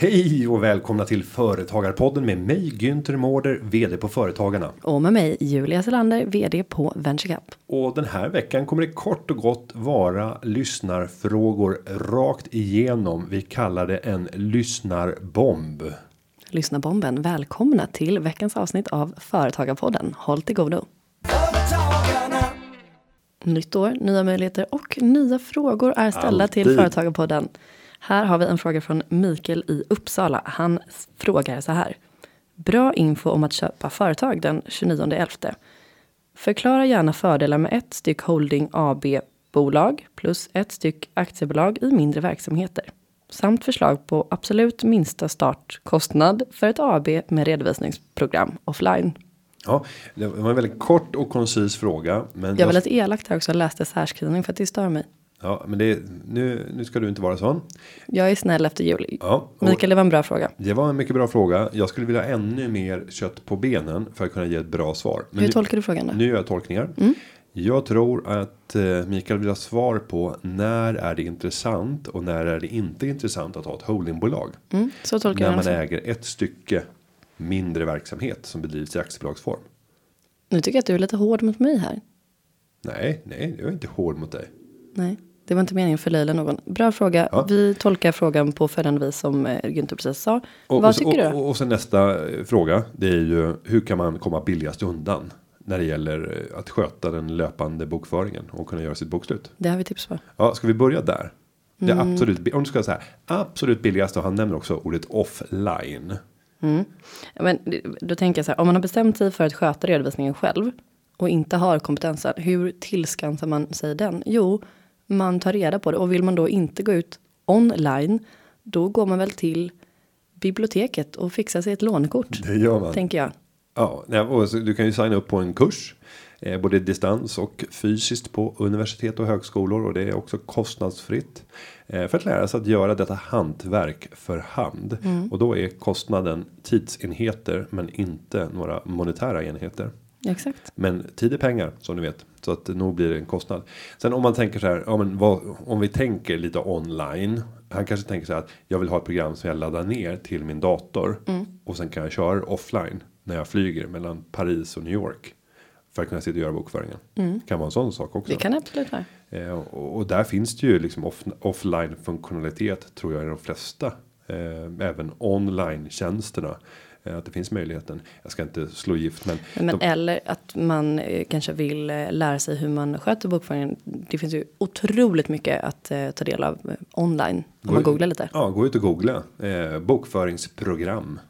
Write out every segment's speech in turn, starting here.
Hej och välkomna till Företagarpodden med mig Günther Mårder, vd på Företagarna. Och med mig Julia Selander, vd på VentureCap. Och den här veckan kommer det kort och gott vara lyssnarfrågor rakt igenom. Vi kallar det en lyssnarbomb. Lyssnarbomben, välkomna till veckans avsnitt av Företagarpodden. Håll till godo. Nytt år, nya möjligheter och nya frågor är ställda Alltid. till Företagarpodden. Här har vi en fråga från Mikael i Uppsala. Han frågar så här. Bra info om att köpa företag den 29.11. Förklara gärna fördelar med ett styck holding AB-bolag plus ett styck aktiebolag i mindre verksamheter. Samt förslag på absolut minsta startkostnad för ett AB med redovisningsprogram offline. Ja, det var en väldigt kort och koncis fråga. Men Jag var lite elakt här också läste särskrivning för att det stör mig. Ja, men det nu. Nu ska du inte vara sån. Jag är snäll efter jul. Ja, Mikael, det var en bra fråga. det var en mycket bra fråga. Jag skulle vilja ha ännu mer kött på benen för att kunna ge ett bra svar. Men Hur nu- tolkar du frågan då? Nu gör jag tolkningar. Jag tror att eh, Mikael vill ha svar på när är det intressant och när är det inte intressant att ha ett holdingbolag. Mm, så tolkar När jag man den. äger ett stycke mindre verksamhet som bedrivs i aktiebolagsform. Nu tycker jag att du är lite hård mot mig här. Nej, nej, jag är inte hård mot dig. Nej, det var inte meningen att förlöjliga någon. Bra fråga. Ja. Vi tolkar frågan på följande vis som eh, Günther precis sa. Och, Vad och, tycker och, du? och, och sen nästa eh, fråga. Det är ju hur kan man komma billigast undan? När det gäller eh, att sköta den löpande bokföringen och kunna göra sitt bokslut. Det har vi tips på. Ja, ska vi börja där? Det Mm. är absolut, bi- om du ska säga absolut billigaste och han nämner också ordet offline. Ja, Men då tänker jag så här, om man har bestämt sig för att sköta redovisningen själv och inte har kompetensen, hur tillskansar man sig den? Jo, man tar reda på det och vill man då inte gå ut online, då går man väl till biblioteket och fixar sig ett lånekort, Det gör man. tänker jag. Ja, och du kan ju signa upp på en kurs. Eh, både distans och fysiskt på universitet och högskolor. Och det är också kostnadsfritt. Eh, för att lära sig att göra detta hantverk för hand. Och då är kostnaden tidsenheter men inte några monetära enheter. Exakt. Men tid är pengar som ni vet. Så att nog blir det en kostnad. Sen om man tänker så här. Ja, men vad, om vi tänker lite online. Han kanske tänker så här att jag vill ha ett program som jag laddar ner till min dator. Och sen kan jag köra offline. När jag flyger mellan Paris och New York. För att kunna sitta och göra bokföringen. Kan vara en sån sak också. Det kan absolut vara. Eh, och, och där finns det ju liksom off, offline funktionalitet tror jag i de flesta. Eh, även online tjänsterna. Eh, att det finns möjligheten. Jag ska inte slå gift men. Men de- eller att man eh, kanske vill eh, lära sig hur man sköter bokföringen. Det finns ju otroligt mycket att ta del av online. Om man googlar lite. Ja, gå ut och googla. Eh, bokföringsprogram.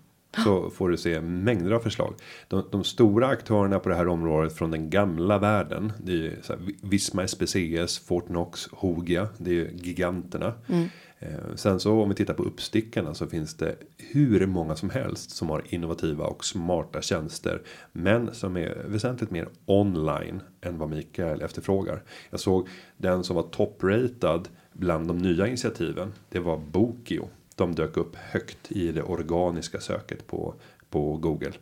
Så får du se mängder av förslag. De, de stora aktörerna på det här området från den gamla världen. Det är ju så här, Visma SPCS, Fortnox, Hogia. Det är ju giganterna. Eh, Eh, sen så om vi tittar på uppstickarna så finns det hur många som helst som har innovativa och smarta tjänster. Men som är väsentligt mer online än vad Mikael efterfrågar. Jag såg den som var toppratad bland de nya initiativen. Det var Bokio. De dök upp högt i det organiska söket på, på Google.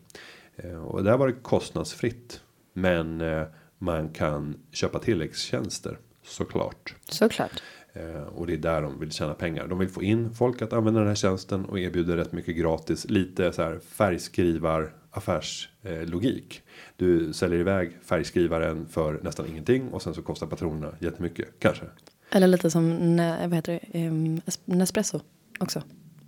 Eh, och där var det kostnadsfritt. Men eh, man kan köpa tilläggstjänster såklart. Såklart. Eh, och det är där de vill tjäna pengar. De vill få in folk att använda den här tjänsten och erbjuder rätt mycket gratis. Lite så här färgskrivar affärslogik. Logik. du säljer iväg färgskrivaren för nästan ingenting och sen så kostar patronerna jättemycket kanske. Eller lite som vad heter det? Um, Nespresso också.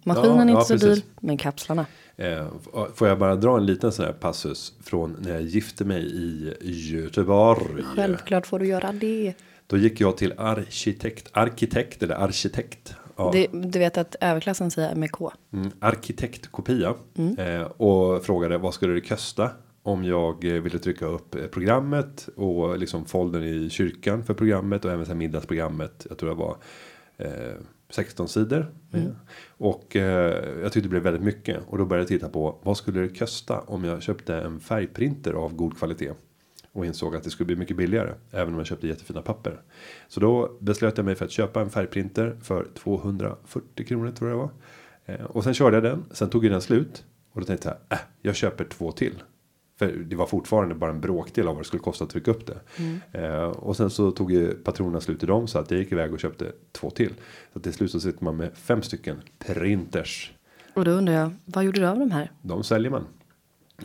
Maskinen Ja, är inte ja, så precis. dyr, men kapslarna. Eh, får jag bara dra en liten sån här passus från när jag gifte mig i Göteborg. Självklart får du göra det. Då gick jag till arkitekt, arkitekt eller arkitekt. Ja. det. Du vet att överklassen säger med K. Mm, arkitektkopia. Eh, och frågade vad skulle det kosta. Om jag eh, ville trycka upp eh, programmet och liksom foldern i kyrkan för programmet och även här middagsprogrammet. Jag tror det var eh, 16 sidor. Och eh, jag tyckte det blev väldigt mycket. Och då började jag titta på vad skulle det kosta om jag köpte en färgprinter av god kvalitet. Och insåg att det skulle bli mycket billigare. Även om jag köpte jättefina papper. Så då beslöt jag mig för att köpa en färgprinter för 240 kronor tror jag det var. Eh, och sen körde jag den. Sen tog ju den slut. Och då tänkte jag, äh, jag köper två till. För det var fortfarande bara en bråkdel av vad det skulle kosta att trycka upp det. Eh, och sen så tog ju patronerna slut i dem. Så att jag gick iväg och köpte två till. Så att till slut så sitter man med fem stycken printers. Och då undrar jag, vad gjorde du av de här? De säljer man.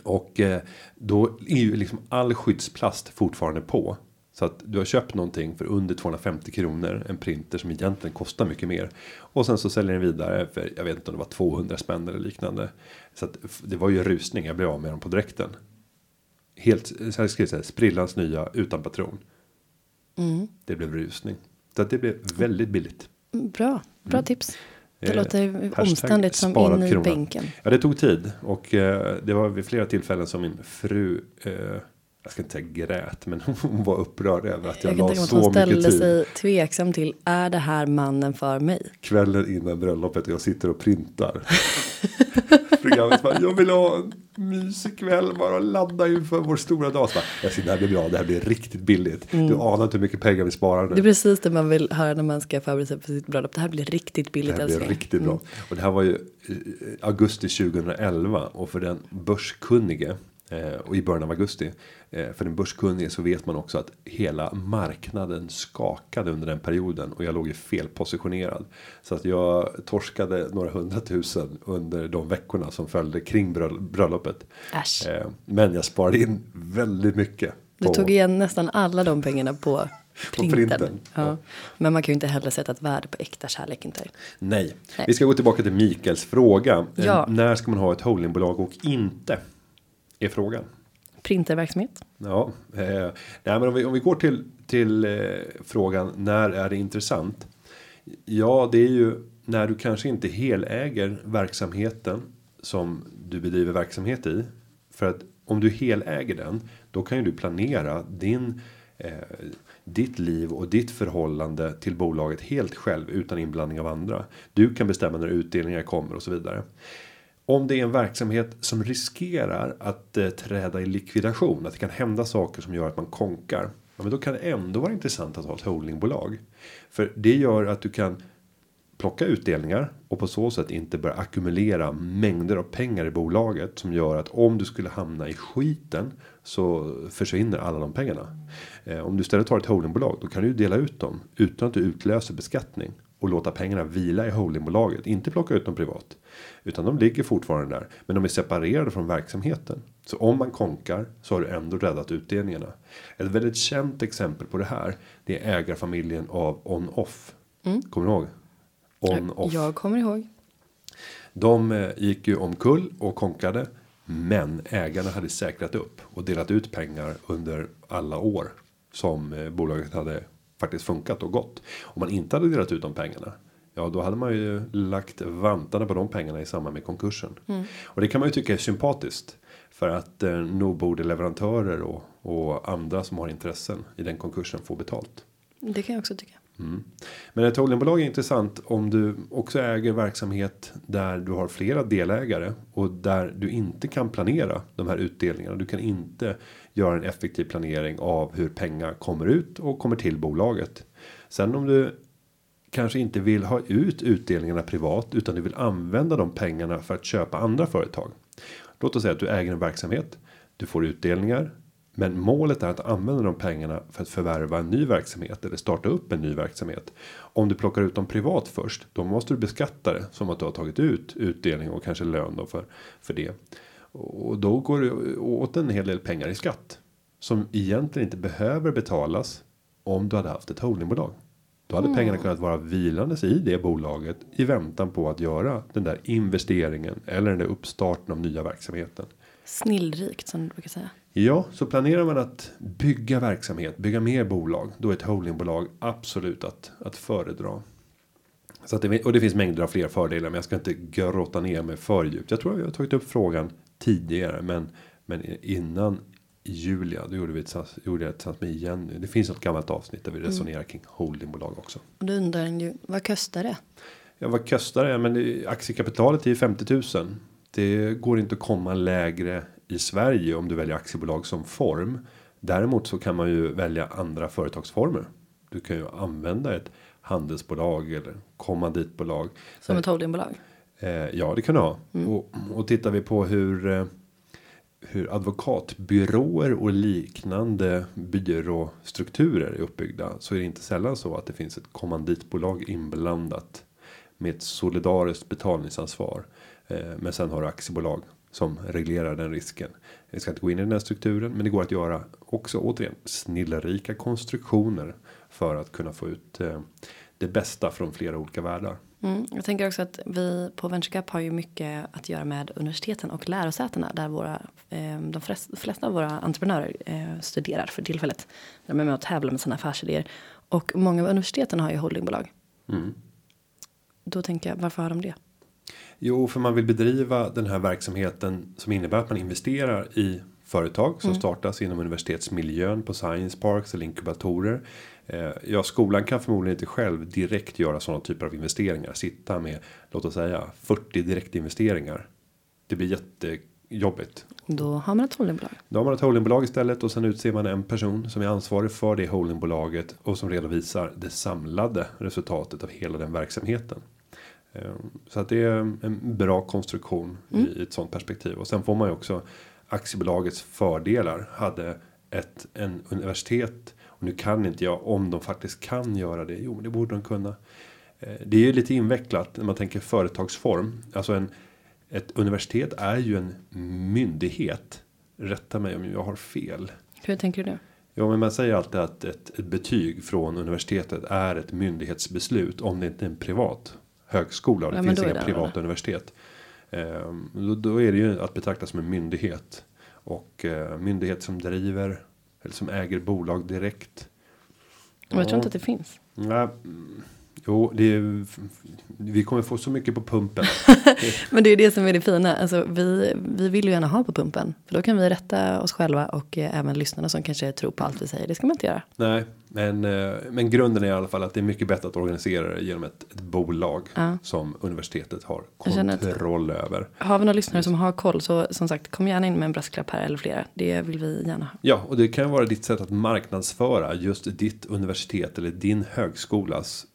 Och eh, då är ju liksom all skyddsplast fortfarande på. Så att du har köpt någonting för under 250 kronor. En printer som egentligen kostar mycket mer. Och sen så säljer den vidare för jag vet inte om det var 200 spänn eller liknande. Så att det var ju rusning. Jag blev av med dem på direkten. Helt så här ska jag säga, sprillans nya utan patron. Mm. Det blev rusning. Så att det blev väldigt billigt. Bra, bra tips. Det Eh, låter omständigt som in i krona. bänken. Ja, det tog tid och eh, det var vid flera tillfällen som min fru. Eh, jag ska inte säga grät, men hon var upprörd över att jag, Jag la tänka mig att så hon mycket ställde tid. sig tveksam till, är det här mannen för mig? Kvällen innan bröllopet och jag sitter och printar. Programmet bara, jag vill ha en mysig kväll bara och ladda inför vår stora dag. Så bara, jag ser, det här blir bra, det här blir riktigt billigt. Du anar inte hur mycket pengar vi sparar nu. Mm. Det är precis det man vill höra när man ska förbereda sig för sitt bröllop. Det här blir riktigt Det billigt här blir älskling. riktigt bra. Och det här var ju augusti 2011 och för den börskunnige och i början av augusti eh, för den börskunnige så vet man också att hela marknaden skakade under den perioden och jag låg ju felpositionerad så att jag torskade några hundratusen under de veckorna som följde kring bröll- bröllopet. Äsch. Eh, Men jag sparade in väldigt mycket. Du tog igen nästan alla de pengarna på printen. printen, Ja. ja. Men man kan ju inte heller sätta ett värde på äkta kärlek inte. Nej. Nej. vi ska gå tillbaka till Mikaels fråga. Eh, Ja. När ska man ha ett holdingbolag och inte? Är frågan. Printerverksamhet. Ja, eh, nej, men om vi, om vi går till till eh, frågan när är det intressant? Ja, det är ju när du kanske inte heläger verksamheten som du bedriver verksamhet i. För att om du heläger den, då kan ju du planera din eh, ditt liv och ditt förhållande till bolaget helt själv utan inblandning av andra. Du kan bestämma när utdelningar kommer och så vidare. Om det är en verksamhet som riskerar att eh, träda i likvidation, att det kan hända saker som gör att man konkar. Ja, men då kan det ändå vara intressant att ha ett holdingbolag. För det gör att du kan plocka utdelningar och på så sätt inte börja ackumulera mängder av pengar i bolaget som gör att om du skulle hamna i skiten så försvinner alla de pengarna. Eh, om du istället har ett holdingbolag då kan du ju dela ut dem utan att du utlöser beskattning och låta pengarna vila i holdingbolaget, inte plocka ut dem privat utan de ligger fortfarande där, men de är separerade från verksamheten. Så om man konkar så har du ändå räddat utdelningarna. Ett väldigt känt exempel på det här. Det är ägarfamiljen av on off. Kommer du ihåg? On off. Jag kommer ihåg. De eh, gick ju omkull och konkade. Men ägarna hade säkrat upp och delat ut pengar under alla år som eh, bolaget hade faktiskt funkat och gått. Om man inte hade delat ut de pengarna. Ja, då hade man ju lagt vantarna på de pengarna i samband med konkursen. Och det kan man ju tycka är sympatiskt. För att eh, nog borde leverantörer och, och andra som har intressen i den konkursen få betalt. Det kan jag också tycka. Men ett holdingbolag är intressant om du också äger verksamhet där du har flera delägare och där du inte kan planera de här utdelningarna. Du kan inte göra en effektiv planering av hur pengar kommer ut och kommer till bolaget. Sen om du kanske inte vill ha ut utdelningarna privat utan du vill använda de pengarna för att köpa andra företag. Låt oss säga att du äger en verksamhet. Du får utdelningar. Men målet är att använda de pengarna för att förvärva en ny verksamhet eller starta upp en ny verksamhet. Om du plockar ut dem privat först, då måste du beskatta det som att du har tagit ut utdelning och kanske lön då för för det. Och då går det åt en hel del pengar i skatt som egentligen inte behöver betalas om du hade haft ett holdingbolag. Då hade pengarna kunnat vara vilandes i det bolaget i väntan på att göra den där investeringen eller den där uppstarten av nya verksamheten. Snillrikt som du brukar säga. Ja, så planerar man att bygga verksamhet, bygga mer bolag, då är ett holdingbolag absolut att att föredra. Så att det, och det finns mängder av fler fördelar, men jag ska inte grotta ner mig för djupt. Jag tror att vi har tagit upp frågan tidigare, men men innan Julia, då gjorde vi ett, gjorde jag tillsammans med Jenny. Det finns ett gammalt avsnitt där vi resonerar kring holdingbolag också. Och då undrar en ju, vad kostar det? Ja, vad kostar det? Men det, aktiekapitalet är ju 50 000. Det går inte att komma lägre i Sverige om du väljer aktiebolag som form. Däremot så kan man ju välja andra företagsformer. Du kan ju använda ett handelsbolag eller kommanditbolag. Som ett holdingbolag? Eh, ja, det kan du ha. Och, och tittar vi på hur eh, hur advokatbyråer och liknande byråstrukturer är uppbyggda så är det inte sällan så att det finns ett kommanditbolag inblandat med ett solidariskt betalningsansvar. Eh, men sen har du aktiebolag som reglerar den risken. Jag ska inte gå in i den här strukturen, men det går att göra också återigen snillerika konstruktioner för att kunna få ut det bästa från flera olika världar. Mm, jag tänker också att vi på VentureCap har ju mycket att göra med universiteten och lärosätena där våra eh, de flesta av våra entreprenörer eh, studerar för tillfället. De är med och tävlar med sina affärsidéer och många av universiteten har ju holdingbolag. Mm. Då tänker jag varför har de det? Jo, för man vill bedriva den här verksamheten som innebär att man investerar i företag som mm. startas inom universitetsmiljön på science parks eller inkubatorer. Eh, ja, skolan kan förmodligen inte själv direkt göra sådana typer av investeringar. Sitta med, låt oss säga 40 direktinvesteringar. Det blir jättejobbigt. Då har man ett holdingbolag. Då har man ett holdingbolag istället och sen utser man en person som är ansvarig för det holdingbolaget och som redovisar det samlade resultatet av hela den verksamheten. Eh, så att det är en bra konstruktion mm. i ett sånt perspektiv och sen får man ju också aktiebolagets fördelar hade ett en universitet nu kan inte jag om de faktiskt kan göra det. Jo, men det borde de kunna. Eh, det är ju lite invecklat när man tänker företagsform. Alltså en ett universitet är ju en myndighet. Rätta mig om jag har fel. Hur tänker du det? Ja, men man säger alltid att ett, ett betyg från universitetet är ett myndighetsbeslut om det inte är en privat högskola och det ja, finns inga privata universitet. Ehm, då, då, är det ju att betrakta som en myndighet och eh, myndighet som driver eller som äger bolag direkt. Men jag tror inte att det finns. Nej, Jo, det är, vi kommer få så mycket på pumpen. Men det är det som är det fina. Alltså, vi, vi vill ju gärna ha på pumpen. För då kan vi rätta oss själva och eh, även lyssnarna som kanske tror på allt vi säger. Det ska man inte göra. Nej, men, eh, men grunden är i alla fall att det är mycket bättre att organisera det genom ett, ett bolag ja. som universitetet har kontroll över. Har vi några lyssnare som har koll så som sagt kom gärna in med en brasklapp här eller flera. Det vill vi gärna ha. Ja, och det kan vara ditt sätt att marknadsföra just ditt universitet eller din högskolas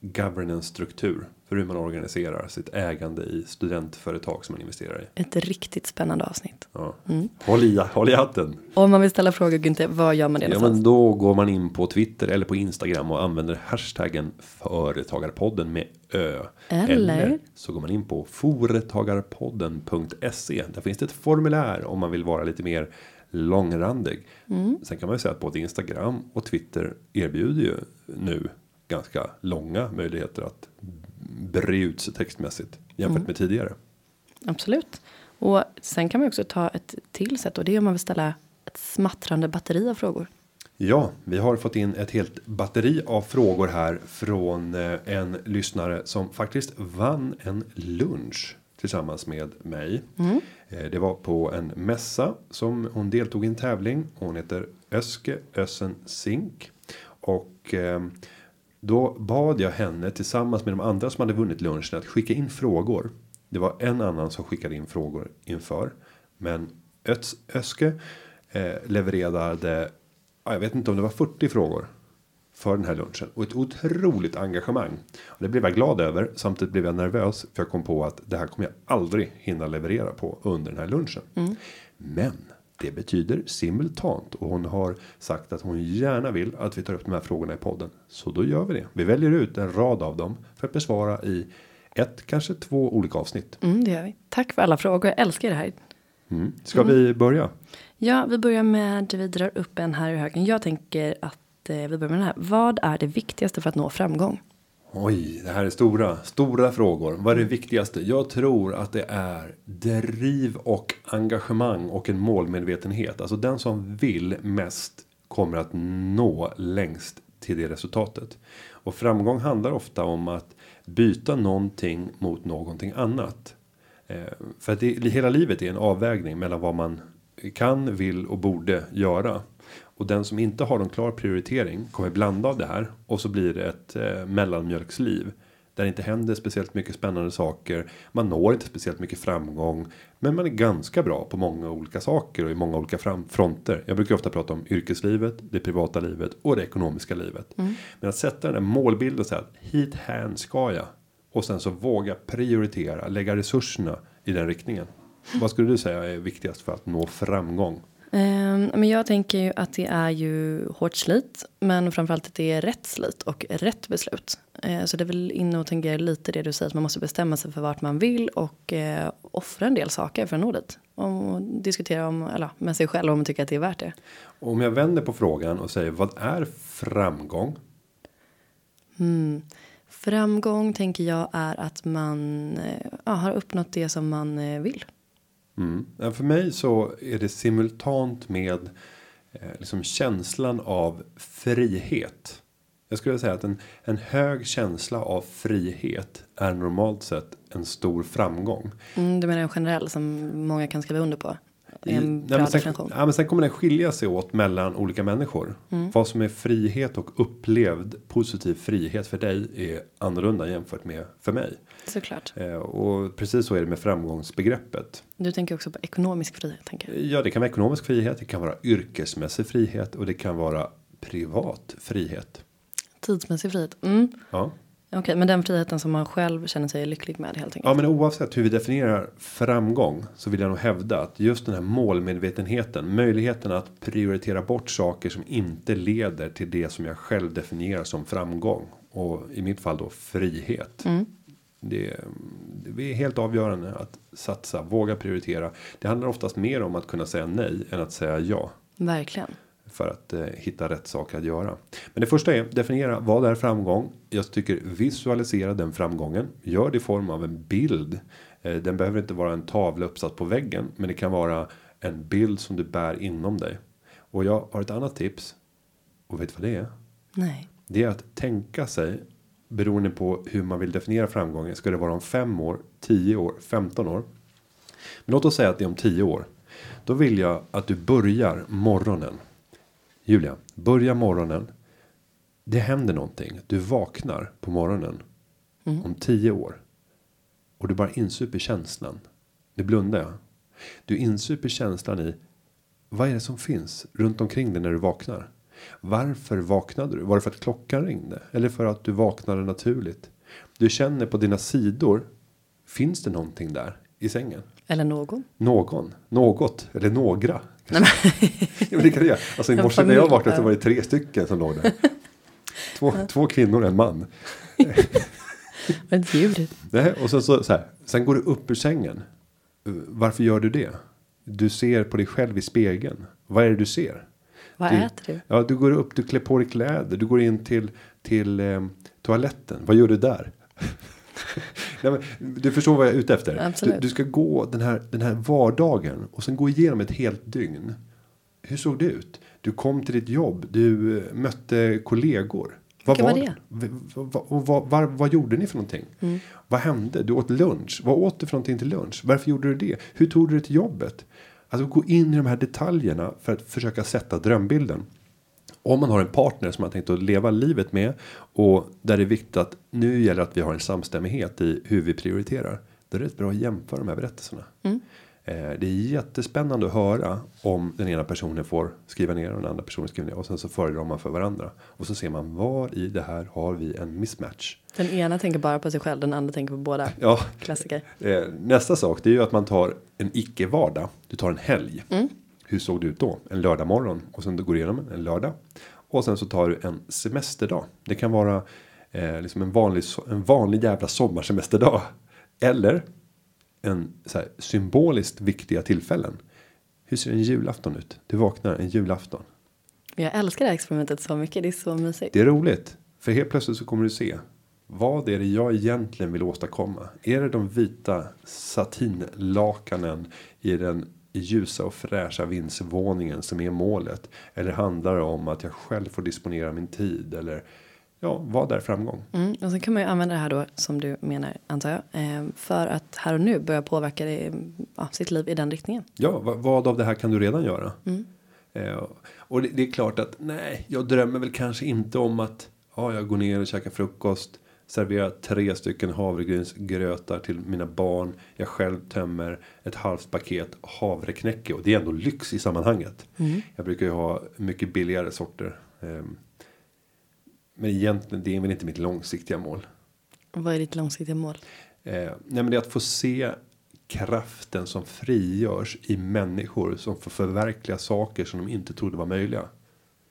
governance struktur för hur man organiserar sitt ägande i studentföretag som man investerar i. Ett riktigt spännande avsnitt. Ja. Mm. Håll, i, håll i hatten. Om man vill ställa frågor Günther, vad gör man det ja, men Då går man in på Twitter eller på Instagram och använder hashtaggen företagarpodden med ö. Eller, eller så går man in på företagarpodden.se. Där finns det ett formulär om man vill vara lite mer långrandig. Mm. Sen kan man ju säga att både Instagram och Twitter erbjuder ju nu ganska långa möjligheter att bre ut sig textmässigt jämfört mm. med tidigare. Absolut. Och sen kan man också ta ett till sätt och det är om man vill ställa ett smattrande batteri av frågor. Ja, vi har fått in ett helt batteri av frågor här från eh, en lyssnare som faktiskt vann en lunch tillsammans med mig. Mm. Eh, det var på en mässa som hon deltog i en tävling. Hon heter Öske Össen Sink och eh, då bad jag henne tillsammans med de andra som hade vunnit lunchen att skicka in frågor. Det var en annan som skickade in frågor inför. Men Öts, Öske eh, levererade, jag vet inte om det var 40 frågor. För den här lunchen. Och ett otroligt engagemang. Och det blev jag glad över. Samtidigt blev jag nervös. För jag kom på att det här kommer jag aldrig hinna leverera på under den här lunchen. Mm. Men det betyder simultant och hon har sagt att hon gärna vill att vi tar upp de här frågorna i podden. Så då gör vi det. Vi väljer ut en rad av dem för att besvara i ett, kanske två olika avsnitt. Mm, det gör vi. Tack för alla frågor. Jag älskar det här. Mm. Ska mm. vi börja? Ja, vi börjar med vi drar upp en här i högen. Jag tänker att eh, vi börjar med den här. Vad är det viktigaste för att nå framgång? Oj, det här är stora, stora frågor. Vad är det viktigaste? Jag tror att det är driv och engagemang och en målmedvetenhet. Alltså den som vill mest kommer att nå längst till det resultatet. Och framgång handlar ofta om att byta någonting mot någonting annat. Eh, för att det, hela livet är en avvägning mellan vad man kan, vill och borde göra. Och den som inte har någon klar prioritering kommer blanda av det här och så blir det ett eh, mellanmjölksliv där det inte händer speciellt mycket spännande saker. Man når inte speciellt mycket framgång, men man är ganska bra på många olika saker och i många olika fronter. Jag brukar ofta prata om yrkeslivet, det privata livet och det ekonomiska livet. Mm. Men att sätta den där målbilden och säga att hit hän ska jag och sen så våga prioritera, lägga resurserna i den riktningen. Vad skulle du säga är viktigast för att nå framgång? Eh, men jag tänker ju att det är ju hårt slit. Men framförallt att det är rätt slit och rätt beslut. Eh, så det är väl inne och tänker lite det du säger. Att man måste bestämma sig för vart man vill. Och eh, offra en del saker för att nå dit. Och diskutera om, eller, med sig själv om man tycker att det är värt det. Om jag vänder på frågan och säger vad är framgång? Mm. Framgång tänker jag är att man eh, ja, har uppnått det som man eh, vill. Mm. För mig så är det simultant med eh, liksom känslan av frihet. Jag skulle säga att en, en hög känsla av frihet är normalt sett en stor framgång. Mm, du menar en generell som många kan skriva under på? En nej, bra men sen, definition. ja, men sen kommer den skilja sig åt mellan olika människor. Mm. Vad som är frihet och upplevd positiv frihet för dig är annorlunda jämfört med för mig. Såklart. Eh, och precis så är det med framgångsbegreppet. Du tänker också på ekonomisk frihet. Tänker jag. Ja, det kan vara ekonomisk frihet, det kan vara yrkesmässig frihet och det kan vara privat frihet. Tidsmässig frihet. Mm. Ja, Okej, men den friheten som man själv känner sig lycklig med helt enkelt. ja men oavsett hur vi definierar framgång så vill jag nog hävda att just den här målmedvetenheten, möjligheten att prioritera bort saker som inte leder till det som jag själv definierar som framgång och i mitt fall då frihet. Mm. Det, det är helt avgörande att satsa, våga prioritera. Det handlar oftast mer om att kunna säga nej än att säga ja. Verkligen. För att eh, hitta rätt saker att göra. Men det första är definiera vad är framgång. Jag tycker visualisera den framgången. Gör det i form av en bild. Eh, den behöver inte vara en tavla uppsatt på väggen, men det kan vara en bild som du bär inom dig. Och jag har ett annat tips. Och vet du vad det är? Nej. Det är att tänka sig beroende på hur man vill definiera framgången. Ska det vara om 5 år, 10 år, 15 år? Men låt oss säga att det är om 10 år. Då vill jag att du börjar morgonen. Julia, börja morgonen. Det händer någonting. Du vaknar på morgonen. Om 10 år. Och du bara insuper känslan. Nu blundar jag. Du insuper känslan i. Vad är det som finns runt omkring dig när du vaknar? Varför vaknade du? Var det för att klockan ringde? Eller för att du vaknade naturligt? Du känner på dina sidor. Finns det någonting där i sängen? Eller någon. Någon, något eller några. men det kan det göra. Alltså i morse när jag vaknade så var det tre stycken som låg där. Två, två kvinnor och en man. Ett djur? Nej, och sen så, så här. Sen går du upp ur sängen. Varför gör du det? Du ser på dig själv i spegeln. Vad är det du ser? Vad Du- äter du? Ja, du går upp, du klär på dig kläder, du går in till, till eh, toaletten. Vad gör du där? Nej, du förstår vad jag är ute efter. Du, du ska gå den här, den här vardagen och sen gå igenom ett helt dygn. Hur såg det ut? Du kom till ditt jobb, du eh, mötte kollegor. Vad var det? Och vad, vad, vad gjorde ni för någonting? Mm. Vad hände? Du åt lunch. Vad åt du för någonting till lunch? Varför gjorde du det? Hur tog du dig till jobbet? Alltså gå in i de här detaljerna för att försöka sätta drömbilden. Om man har en partner som man tänkt att leva livet med och där det är viktigt att nu gäller att vi har en samstämmighet i hur vi prioriterar. Då är det bra att jämföra de här berättelserna. Mm. Eh, Det är jättespännande att höra om den ena personen får skriva ner och den andra personen skriver ner och sen så föredrar man för varandra och så ser man var i det här har vi en mismatch. Den ena tänker bara på sig själv, den andra tänker på båda. Ja, Klassiker. Eh, nästa sak det är ju att man tar en icke vardag. Du tar en helg. Mm. Hur såg det ut då? En lördag morgon och sen du går igenom en lördag och sen så tar du en semesterdag. Det kan vara eh, liksom en vanlig en vanlig jävla sommarsemesterdag eller en så här, symboliskt viktiga tillfällen. Hur ser en julafton ut? Du vaknar en julafton. Jag älskar det här experimentet så mycket, det är så mysigt. Det är roligt. För helt plötsligt så kommer du se. Vad är det jag egentligen vill åstadkomma? Är det de vita satinlakanen i den ljusa och fräscha vindsvåningen som är målet? Eller handlar det om att jag själv får disponera min tid? Eller ja, vad är framgång? Mm, och sen kan man ju använda det här då som du menar antar jag. Eh, för att här och nu börja påverka det, ja, sitt liv i den riktningen. Ja, vad, vad av det här kan du redan göra? Mm. Eh, och det, det är klart att nej, jag drömmer väl kanske inte om att ja, jag går ner och käkar frukost. Serverar tre stycken havregrynsgrötar till mina barn. Jag själv tömmer ett halvt paket havreknäcke. Och det är ändå lyx i sammanhanget. Mm. Jag brukar ju ha mycket billigare sorter. ehm. Men egentligen, det är väl inte mitt långsiktiga mål. Vad är ditt långsiktiga mål? Eh, nej men det är att få se kraften som frigörs i människor som får förverkliga saker som de inte trodde var möjliga.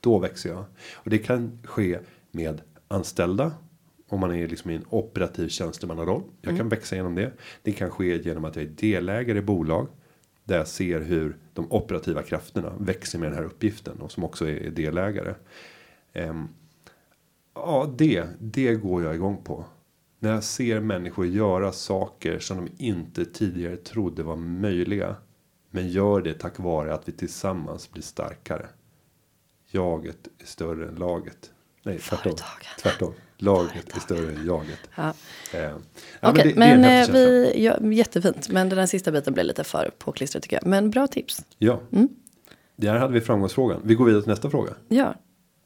Då växer jag. Och det kan ske med anställda. Om man är liksom i en operativ tjänstemannaroll. Jag kan växa genom det. Det kan ske genom att jag är delägare i bolag. Där jag ser hur de operativa krafterna växer med den här uppgiften. Och som också är delägare. Ehm, ja, det, det går jag igång på. När jag ser människor göra saker som de inte tidigare trodde var möjliga. Men gör det tack vare att vi tillsammans blir starkare. Jaget är större än laget. Nej, tvärtom. Företagen. Tvärtom. Laget är större än jaget. Ja. Eh, ja, Okej, det- det är men, en eh, känsla. vi, ja, jättefint. Men den här sista biten blir lite för påklistrat tycker jag. Men bra tips. Ja. Mm. Där hade vi framgångsfrågan. Vi går vidare till nästa fråga. Ja.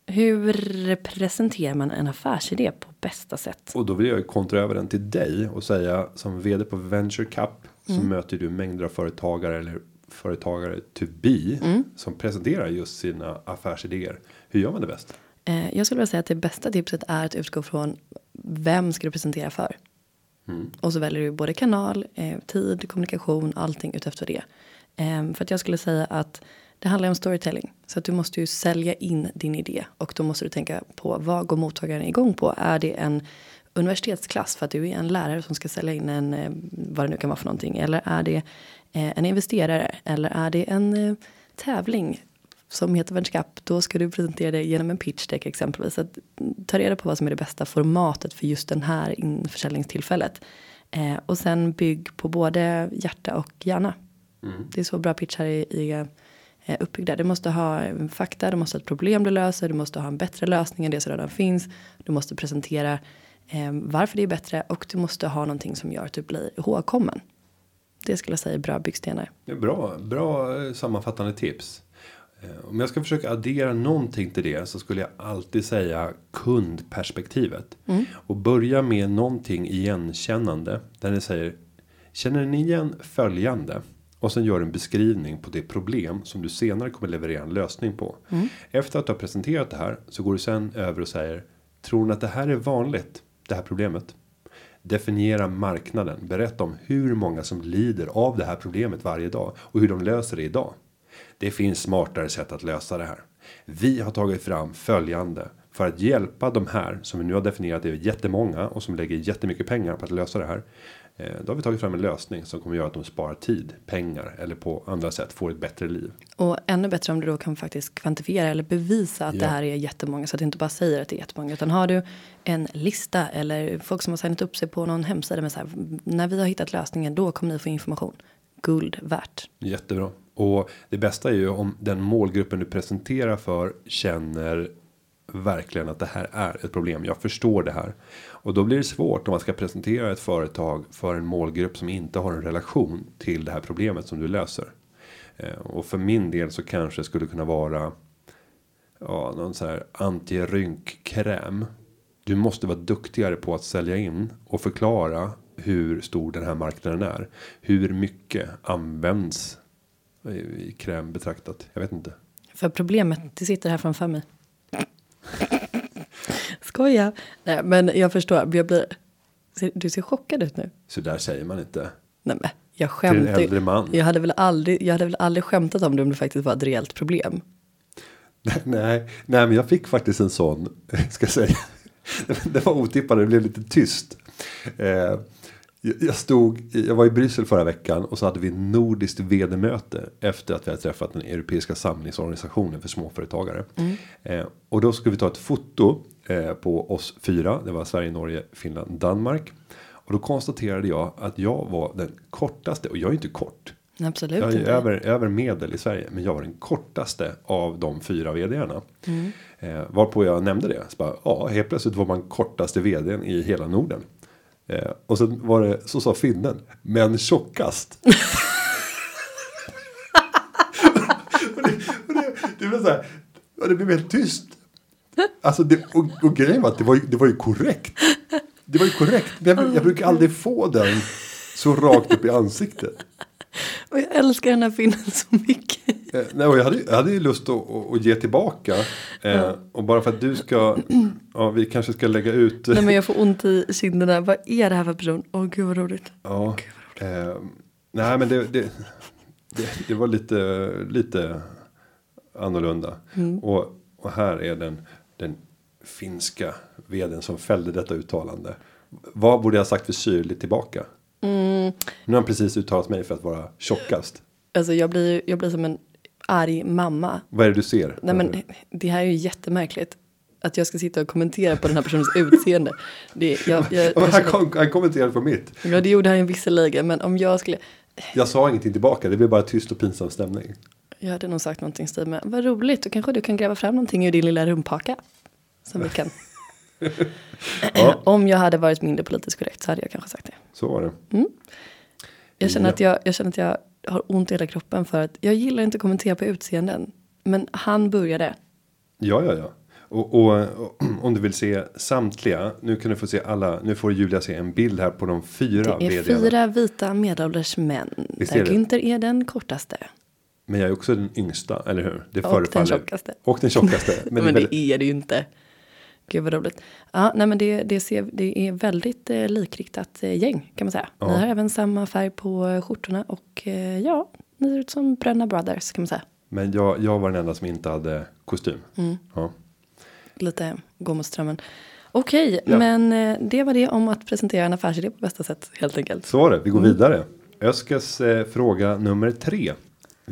Hur presenterar man en affärsidé på bästa sätt? Och då vill jag kontra över den till dig och säga som vd på Venture Cup så Mm. möter du mängder av företagare eller företagare to be Mm. som presenterar just sina affärsidéer. Hur gör man det bäst? Eh, jag skulle vilja säga att det bästa tipset är att utgå från vem ska du presentera för? Mm. Och så väljer du både kanal, eh, tid, kommunikation, allting utefter det. Eh, för att jag skulle säga att det handlar om storytelling. Så att du måste ju sälja in din idé. Och då måste du tänka på vad går mottagaren igång på? Är det en universitetsklass för att du är en lärare som ska sälja in en, eh, vad det nu kan vara för någonting. Eller är det eh, en investerare? Eller är det en eh, tävling som heter Cup, då ska du presentera det genom en pitch deck exempelvis. Att, mm, ta reda på vad som är det bästa formatet för just den här införsäljningstillfället. Eh, och sen bygg på både hjärta och hjärna. Det är så bra pitchar är, är eh, uppbyggda. Du måste ha fakta, du måste ha ett problem du löser, du måste ha en bättre lösning än det som redan finns. Du måste presentera eh, varför det är bättre och du måste ha någonting som gör att du blir ihågkommen. Det skulle jag säga är bra byggstenar. Bra, bra eh, sammanfattande tips. Eh, Om jag ska försöka addera någonting till det så skulle jag alltid säga kundperspektivet. Och börja med någonting igenkännande. Där ni säger Känner ni igen följande? Och sen gör en beskrivning på det problem som du senare kommer leverera en lösning på. Efter att du har presenterat det här så går du sen över och säger Tror ni att det här är vanligt? Det här problemet? Definiera marknaden. Berätta om hur många som lider av det här problemet varje dag och hur de löser det idag. Det finns smartare sätt att lösa det här. Vi har tagit fram följande för att hjälpa de här som vi nu har definierat är jättemånga och som lägger jättemycket pengar på att lösa det här. Eh, Då har vi tagit fram en lösning som kommer göra att de sparar tid, pengar eller på andra sätt får ett bättre liv. Och ännu bättre om du då kan faktiskt kvantifiera eller bevisa att Ja. det här är jättemånga. Så att du inte bara säger att det är jättemånga. Utan har du en lista eller folk som har signat upp sig på någon hemsida med så här. När vi har hittat lösningen då kommer ni få information. Guld värt. Jättebra. Och det bästa är ju om den målgruppen du presenterar för känner verkligen att det här är ett problem. Jag förstår det här. Och då blir det svårt om man ska presentera ett företag för en målgrupp som inte har en relation till det här problemet som du löser. Eh, och för min del så kanske det skulle kunna vara ja, någon så här antirynkkräm. Du måste vara duktigare på att sälja in och förklara hur stor den här marknaden är. Hur mycket används i kräm betraktat. Jag vet inte. För problemet, det sitter här framför mig. Skoja. Nej, men jag förstår. Jag blir, du ser chockad ut nu. Så där säger man inte. Nej, men jag Till en skämtar. äldre man. Jag hade, väl aldrig, jag hade väl aldrig skämtat om det om det faktiskt var ett reellt problem. nej, nej, men jag fick faktiskt en sån. Ska jag säga. Det var otippat. Det blev lite tyst. Eh, jag- stod. Jag var i Bryssel förra veckan och så hade vi nordiskt vd-möte efter att vi hade träffat den europeiska samlingsorganisationen för småföretagare. Eh, och då skulle vi ta ett foto eh, på oss fyra. Det var Sverige, Norge, Finland, Danmark. Och då konstaterade jag att jag var den kortaste och jag är inte kort. Absolut Jag är inte. över, över medel i Sverige. Men jag var den kortaste av de fyra vdarna. Mm. Eh, varpå jag nämnde det. Så bara, ja, helt plötsligt var man kortaste vdn i hela Norden. Eh, och sen var det, så sa finnen, men tjockast. och det, och det, det var så här, och det blev helt tyst. Alltså det, och, och grejen var att det var, det var ju korrekt. Det var ju korrekt. Men jag, jag brukar aldrig få den så rakt upp i ansiktet. Och jag älskar den här filmen så mycket. Eh, nej, jag, hade, jag hade ju lust att, att, ge tillbaka. Eh, och bara för att du ska, ja vi kanske ska lägga ut. Nej men jag får ont i kinderna. Vad är det här för person? Åh gud vad roligt. ja, eh, Nej, men det, det, det, det var lite, lite annorlunda. Och, och här är den, den finska vdn som fällde detta uttalande. Vad borde jag sagt för syrligt tillbaka? Nu har han precis uttalat mig för att vara tjockast. Alltså jag blir, jag blir som en arg mamma. Vad är det du ser? Nej men det här är ju jättemärkligt. Att jag ska sitta och kommentera på den här personens utseende. Det, jag, jag, Ja, jag han, kom, han kommenterade på mitt. ja, det gjorde han ju visserligen. Men om jag skulle. Jag sa ingenting tillbaka. Det blev bara tyst och pinsam stämning. Jag hade nog sagt någonting stil med. Vad roligt. Då kanske du kan gräva fram någonting ur din lilla rumphaka. Som vi kan. Ja. Om jag hade varit mindre politiskt korrekt så hade jag kanske sagt det. Så var det. Jag känner, Ja. att jag, jag känner att jag har ont i hela kroppen för att jag gillar inte att kommentera på utseenden. Men han började. Ja, ja, ja. Och, och, och om du vill se samtliga. Nu kan du få se alla. Nu får Julia se en bild här på de fyra Det är vdarna. fyra vita medelålders män. Visst där? Günther är den kortaste. Men jag är också den yngsta, eller hur? Det Och den förefaller. tjockaste. Och den tjockaste. Men, Men, det är det väldigt, är det ju inte. Gud vad roligt. Ja, nej men det, det, ser, det är väldigt eh, likriktat eh, gäng kan man säga. Ja. Ni har även samma färg på eh, skjortorna och eh, ja, ni ser ut som bröderna brothers kan man säga. men jag, jag var den enda som inte hade kostym. Mm. Ja. Lite gå mot strömmen. Okej, Ja. men eh, det var det om att presentera en affärsidé på bästa sätt helt enkelt. Så var det. Vi går Mm. vidare. Öskes eh, fråga nummer tre.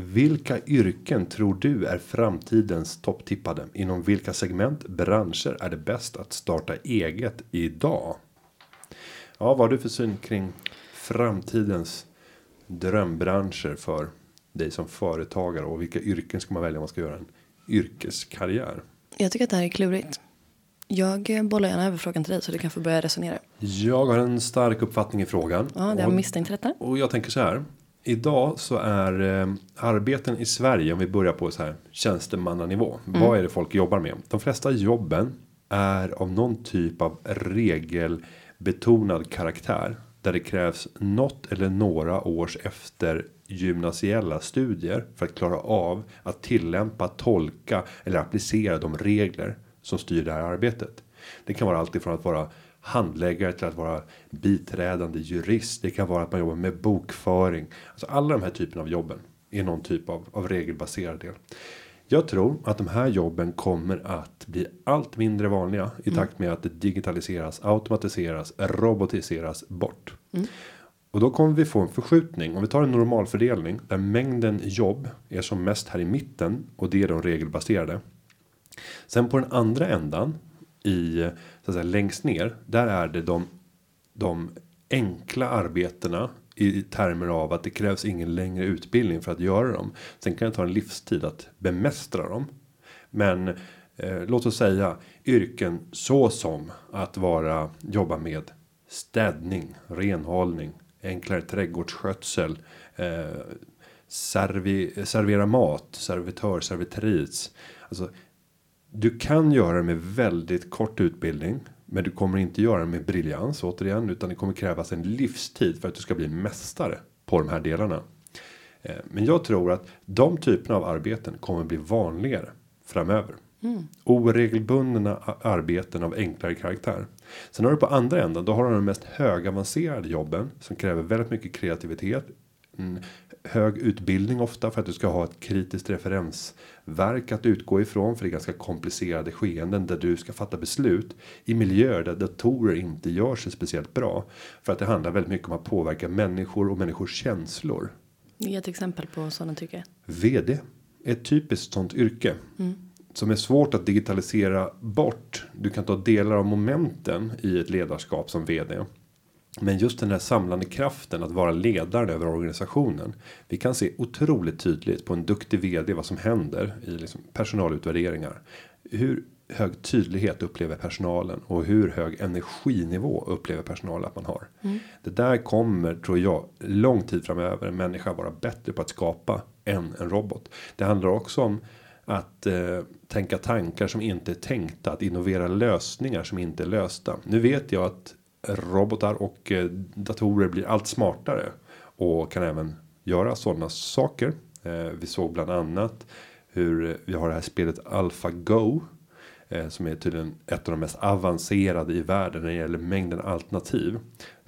Vilka yrken tror du är framtidens topptippade? Inom vilka segment, branscher är det bäst att starta eget idag? Ja, vad har du för syn kring framtidens drömbranscher för dig som företagare och vilka yrken ska man välja om man ska göra en yrkeskarriär? Jag tycker att det här är klurigt. Jag bollar gärna över frågan till dig så du kan få börja resonera. Jag har en stark uppfattning i frågan. Ja, det har misstänkt detta. Och jag tänker så här. Idag så är eh, arbeten i Sverige om vi börjar på så här tjänstemannanivå. Vad är det folk jobbar med? De flesta jobben är av någon typ av regelbetonad karaktär. Där det krävs något eller några års efter gymnasiella studier för att klara av att tillämpa, tolka eller applicera de regler som styr det här arbetet. Det kan vara allt ifrån att vara handläggare till att vara biträdande jurist. Det kan vara att man jobbar med bokföring. Alltså alla de här typerna av jobben är någon typ av, av regelbaserad del. Jag tror att de här jobben kommer att bli allt mindre vanliga i takt med att det digitaliseras, automatiseras, robotiseras bort. Och då kommer vi få en förskjutning. Om vi tar en normalfördelning där mängden jobb är som mest här i mitten och det är de regelbaserade. Sen på den andra ändan i så att säga längst ner. Där är det de, de enkla arbetena i termer av att det krävs ingen längre utbildning för att göra dem. Sen kan det ta en livstid att bemästra dem. Men eh, låt oss säga yrken så som att vara jobba med städning, renhållning, enklare trädgårdsskötsel, eh, servi, servera mat, servitör, servitris. Alltså du kan göra det med väldigt kort utbildning. Men du kommer inte göra det med briljans återigen. Utan det kommer krävas en livstid för att du ska bli mästare på de här delarna. Eh, Men jag tror att de typerna av arbeten kommer bli vanligare framöver. Oregelbundna a- arbeten av enklare karaktär. Sen har du på andra änden, då har du de mest högavancerade jobben som kräver väldigt mycket kreativitet. Mm, hög utbildning ofta för att du ska ha ett kritiskt referensverk att utgå ifrån för det är ganska komplicerade skeenden där du ska fatta beslut i miljöer där datorer inte gör sig speciellt bra för att det handlar väldigt mycket om att påverka människor och människors känslor. Ge ett exempel på sådana tycker jag. VD är ett typiskt sånt yrke. Som är svårt att digitalisera bort. Du kan ta delar av momenten i ett ledarskap som VD. Men just den här samlande kraften att vara ledaren över organisationen. Vi kan se otroligt tydligt på en duktig VD vad som händer i liksom personalutvärderingar. Hur hög tydlighet upplever personalen och hur hög energinivå upplever personalen att man har. Det där kommer tror jag lång tid framöver en människa vara bättre på att skapa än en robot. Det handlar också om att eh, tänka tankar som inte är tänkta, att innovera lösningar som inte är lösta. Nu vet jag att robotar och eh, datorer blir allt smartare och kan även göra sådana saker. Eh, vi såg bland annat hur vi har det här spelet AlphaGo eh, som är tydligen ett av de mest avancerade i världen när det gäller mängden alternativ.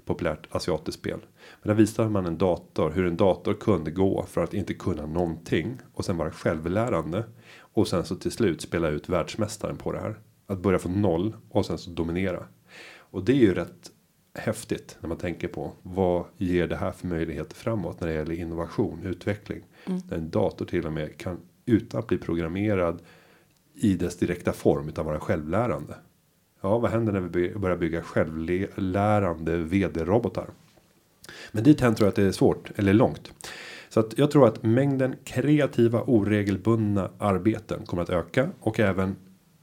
populärt asiatiskt spel. Men där visar man en dator hur en dator kunde gå för att inte kunna någonting och sen vara självlärande och sen så till slut spela ut världsmästaren på det här. Att börja från noll och sen så dominera. Och det är ju rätt häftigt när man tänker på vad ger det här för möjligheter framåt när det gäller innovation utveckling. Mm. När en dator till och med kan utan att bli programmerad i dess direkta form utan vara självlärande. Ja, vad händer när vi börjar bygga självlärande vd-robotar? Men dit tror jag att det är svårt eller långt. Så att jag tror att mängden kreativa oregelbundna arbeten kommer att öka och även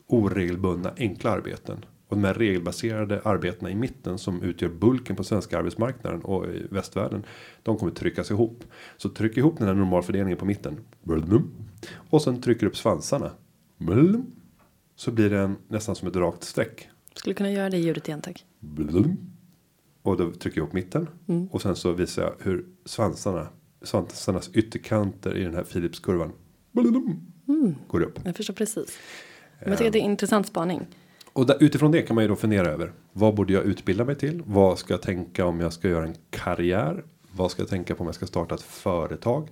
oregelbundna enkla arbeten. Och de här regelbaserade arbetena i mitten som utgör bulken på svenska arbetsmarknaden och i västvärlden. De kommer tryckas ihop. Så tryck ihop den här normalfördelningen på mitten. Och sen trycker upp svansarna. Så blir det nästan som ett rakt streck. Skulle kunna göra det ljudet igen tack. Och då trycker jag ihop mitten. Mm. Och sen så visar jag hur svansarna. Svansarnas ytterkanter i den här Philipskurvan. Mm. Går upp. Jag förstår precis. Men jag tycker att det är en intressant spaning. Och där, utifrån det kan man ju då fundera över. Vad borde jag utbilda mig till? Vad ska jag tänka om jag ska göra en karriär? Vad ska jag tänka på om jag ska starta ett företag?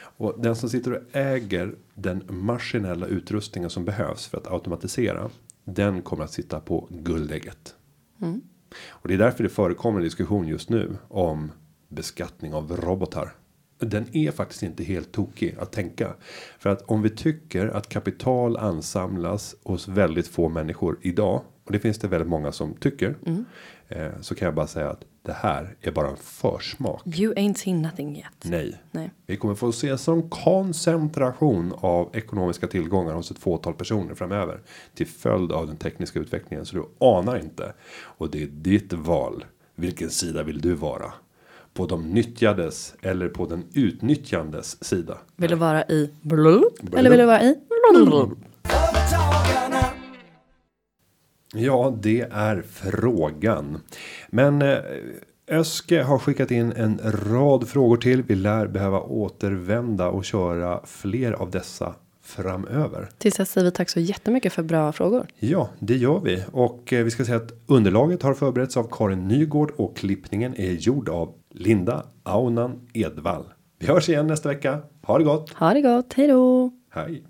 Och den som sitter och äger den maskinella utrustningen som behövs för att automatisera. Den kommer att sitta på guldägget. Mm. Och det är därför det förekommer en diskussion just nu om beskattning av robotar den är faktiskt inte helt tokig att tänka. För att om vi tycker att kapital ansamlas hos väldigt få människor idag. Och det finns det väldigt många som tycker. Mm. Eh, så kan jag bara säga att det här är bara en försmak. You ain't seen nothing yet. Nej. Nej. Vi kommer få se som koncentration av ekonomiska tillgångar hos ett fåtal personer framöver. Till följd av den tekniska utvecklingen. Så du anar inte. Och det är ditt val. Vilken sida vill du vara? På de nyttjades eller på den utnyttjandes sida. Vill du vara i blub, eller vill du vara i blub? Ja, det är frågan. Men eh, Öske har skickat in en rad frågor till. Vi lär behöva återvända och köra fler av dessa framöver. Tills dess säger vi tack så jättemycket för bra frågor. Ja, det gör vi och eh, vi ska säga att underlaget har förberetts av Karin Nygård och klippningen är gjord av Linda Aunan Edvall. Vi hörs igen nästa vecka. Ha det gott! Ha det gott, hej då! Hej!